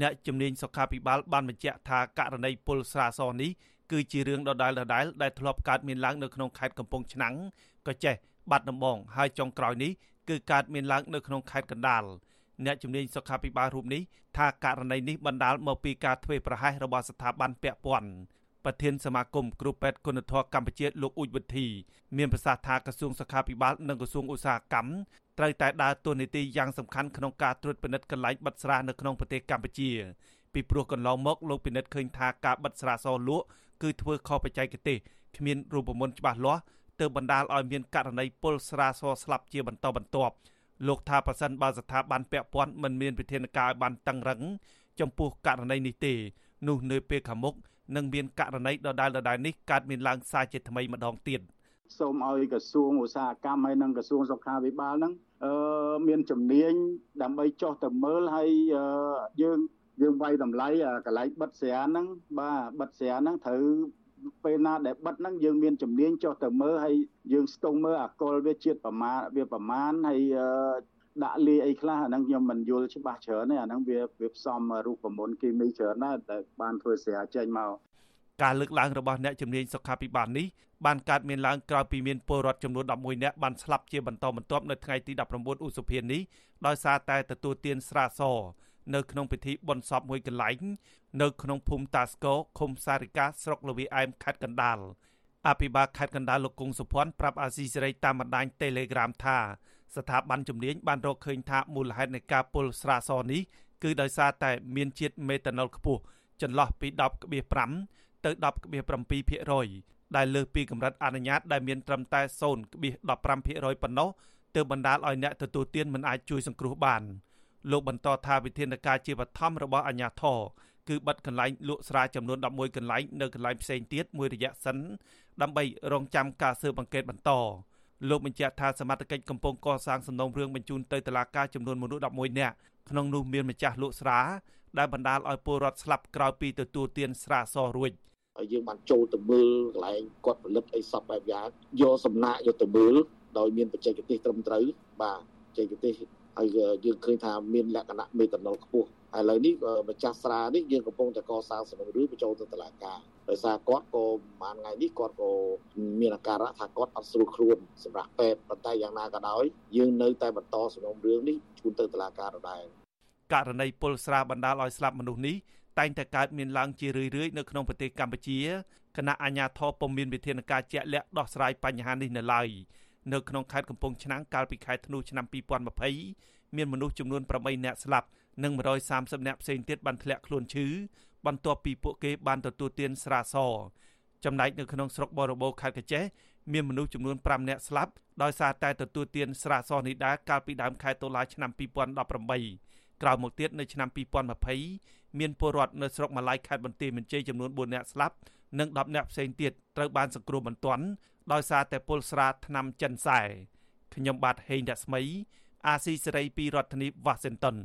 អ្នកជំនាញសុខាភិបាលបានបញ្ជាក់ថាករណីពុលស្រាសនេះគឺជារឿងដដែលដដែលដែលធ្លាប់កើតមានឡើងនៅក្នុងខេត្តកំពង់ឆ្នាំងក៏ចេះបាត់ដំបងហើយចុងក្រោយនេះគឺកើតមានឡើងនៅក្នុងខេត្តកណ្ដាលអ្នកជំនាញសុខាភិបាលរូបនេះថាករណីនេះបណ្ដាលមកពីការធ្វេសប្រហែសរបស់ស្ថាប័នពាក់ព័ន្ធប្រធានសមាគមគ្រូពេទ្យគុណធម៌កម្ពុជាលោកអ៊ូចវិធីមានប្រសាសន៍ថាក្រសួងសុខាភិបាលនិងក្រសួងឧស្សាហកម្ម ត្រូវតែដើរតួនាទីយ៉ាងសំខាន់ក្នុងការត្រួតពិនិត្យកន្លែងបិទស្រានៅក្នុងប្រទេសកម្ពុជាពីព្រោះកន្លងមកលោកពិនិត្យឃើញថាការបិទស្រាសលក់គឺធ្វើខុសបច្ចេកទេសគ្មានរូបមន្តច្បាស់លាស់ទើបបណ្ដាលឲ្យមានករណីពលស្រាសស្លាប់ជាបន្តបន្ទាប់លោកថាប៉ះសិនបើស្ថាប័នពាក់ព័ន្ធមិនមានវិធានការឲ្យបានតឹងរឹងចំពោះករណីនេះទេនោះនៅពេលខាងមុខនឹងមានករណីដដែលដដែលនេះកើតមានឡើងសារជាថ្មីម្ដងទៀត សូមឲ្យក្រសួងឧស្សាហកម្មហើយនិងក្រសួងសុខាភិបាលហ្នឹងអឺមានជំនាញដើម្បីចោះទៅមើលហើយយើងយើងវាយតម្លៃកន្លែងបិទស្រាហ្នឹងបាទបិទស្រាហ្នឹងត្រូវពេលណាដែលបិទហ្នឹងយើងមានជំនាញចុះទៅមើលហើយយើងស្ទង់មើលអាកុលវាជាតិប្រមាណវាប្រមាណហើយដាក់លាយអីខ្លះអាហ្នឹងខ្ញុំមិនយល់ច្បាស់ច្រើនទេអាហ្នឹងវាវាផ្សំរូបមន្តគីមីច្រើនណាស់តែបានធ្វើស្រាចេញមក ការលើកឡើងរបស់អ្នកជំនាញសុខាភិបាលនេះបានកើតមានឡើងក្រោយពីមានពលរដ្ឋចំនួន11នាក់បានស្លាប់ជាបន្តបន្ទាប់នៅថ្ងៃទី19ឧសភានេះដោយសារតែទទួលទានស្រាសនៅក្នុងពិធីបុណ្យសពមួយកន្លែងនៅក្នុងភូមិតាស្គរឃុំសារិកាស្រុកលវីអែមខេត្តកណ្ដាលអភិបាលខេត្តកណ្ដាលលោកគង់សុភ័ណ្ឌប្រាប់អាស៊ីសេរីតាមបណ្ដាញ Telegram ថាស្ថាប័នជំនាញបានរកឃើញថាមូលហេតុនៃការពុលស្រាសនេះគឺដោយសារតែមានជាតិមេតាណុលខ្ពស់ចន្លោះពី10.5 ទៅ10.7%ដែលលើសពីកម្រិតអនុញ្ញាតដែលមានត្រឹមតែ0.15%ប៉ុណ្ណោះទើបបណ្ដាលឲ្យអ្នកទទួលទានមិនអាចជួយសង្គ្រោះបាន។លោកបន្តថាវិធានការជាបឋមរបស់អាជ្ញាធរគឺបិទកន្លែងលក់ស្រាចំនួន11កន្លែងនៅកន្លែងផ្សេងទៀតមួយរយៈសិនដើម្បីរងចាំការស៊ើបអង្កេតបន្តលោកបញ្ជាក់ថាសមត្ថកិច្ចកំពុងកសាងសំណុំរឿងបញ្ជូនទៅតុលាការចំនួនមនុស្ស11នាក់ក្នុងនោះមានម្ចាស់លក់ស្រាដែលបណ្ដាលឲ្យពលរដ្ឋស្លាប់ក្រោយពីទទួលទានស្រាសរួចហើ យយើងបានចូលទៅមើលកន្លែងគាត់ផលិតអីសពបែបយ៉ាងយកសំណាក់យកទៅមើលដោយមានបច្ចេកទេសត្រឹមត្រូវបាទបច្ចេកទេសហើយយើងឃើញថាមានលក្ខណៈមេតាណុលខ្ពស់ឥឡូវនេះម្ចាស់ស្រានេះយើងកំពុងតែកសាងសំណុំរឿងបញ្ចូលទៅតុលាការដោយសារគាត់ក៏ប្រហែលថ្ងៃនេះគាត់ក៏មានអាការៈថាគាត់អត់ស្រួលខ្លួនសម្រាប់ពេទ្យប៉ុន្តែយ៉ាងណាក៏ដោយយើងនៅតែបន្តសំណុំរឿងនេះជូនទៅតុលាការដដែលករណីពលស្រាបណ្ដាលឲ្យស្លាប់មនុស្សនេះ តែងតែកើតមានឡើងជារឿយៗនៅក្នុងប្រទេសកម្ពុជាគណៈអាជ្ញាធរពុំមានវិធានការជាក់លាក់ដោះស្រាយបញ្ហានេះនៅឡើយនៅក្នុងខេត្តកំពង់ឆ្នាំងកាលពីខែធ្នូឆ្នាំ2020មានមនុស្សចំនួន8នាក់ស្លាប់និង130នាក់ផ្សេងទៀតបានធ្លាក់ខ្លួនឈឺបន្ទាប់ពីពួកគេបានទទួលទានស្រាសចំណែកនៅក្នុងស្រុកបរបោខេត្តកញ្ចេះមានមនុស្សចំនួន5នាក់ស្លាប់ដោយសារតែទទួលទានស្រាសនេះដែរកាលពីដើមខែតុលាឆ្នាំ2018ក្រោយមកទៀតនៅឆ្នាំ2020 មានពលរដ្ឋនៅស្រុកម៉ាឡៃខេត្តបន្ទាយមានជ័យចំនួន4នាក់ស្លាប់និង10នាក់ផ្សេងទៀតត្រូវបានសង្គ្រោះបន្ទាន់ដោយសារតែពុលស្រាថ្នាំចិនសែខ្ញុំបាទហេងរស្មី អាស៊ីសេរីពីរដ្ឋធានី Washington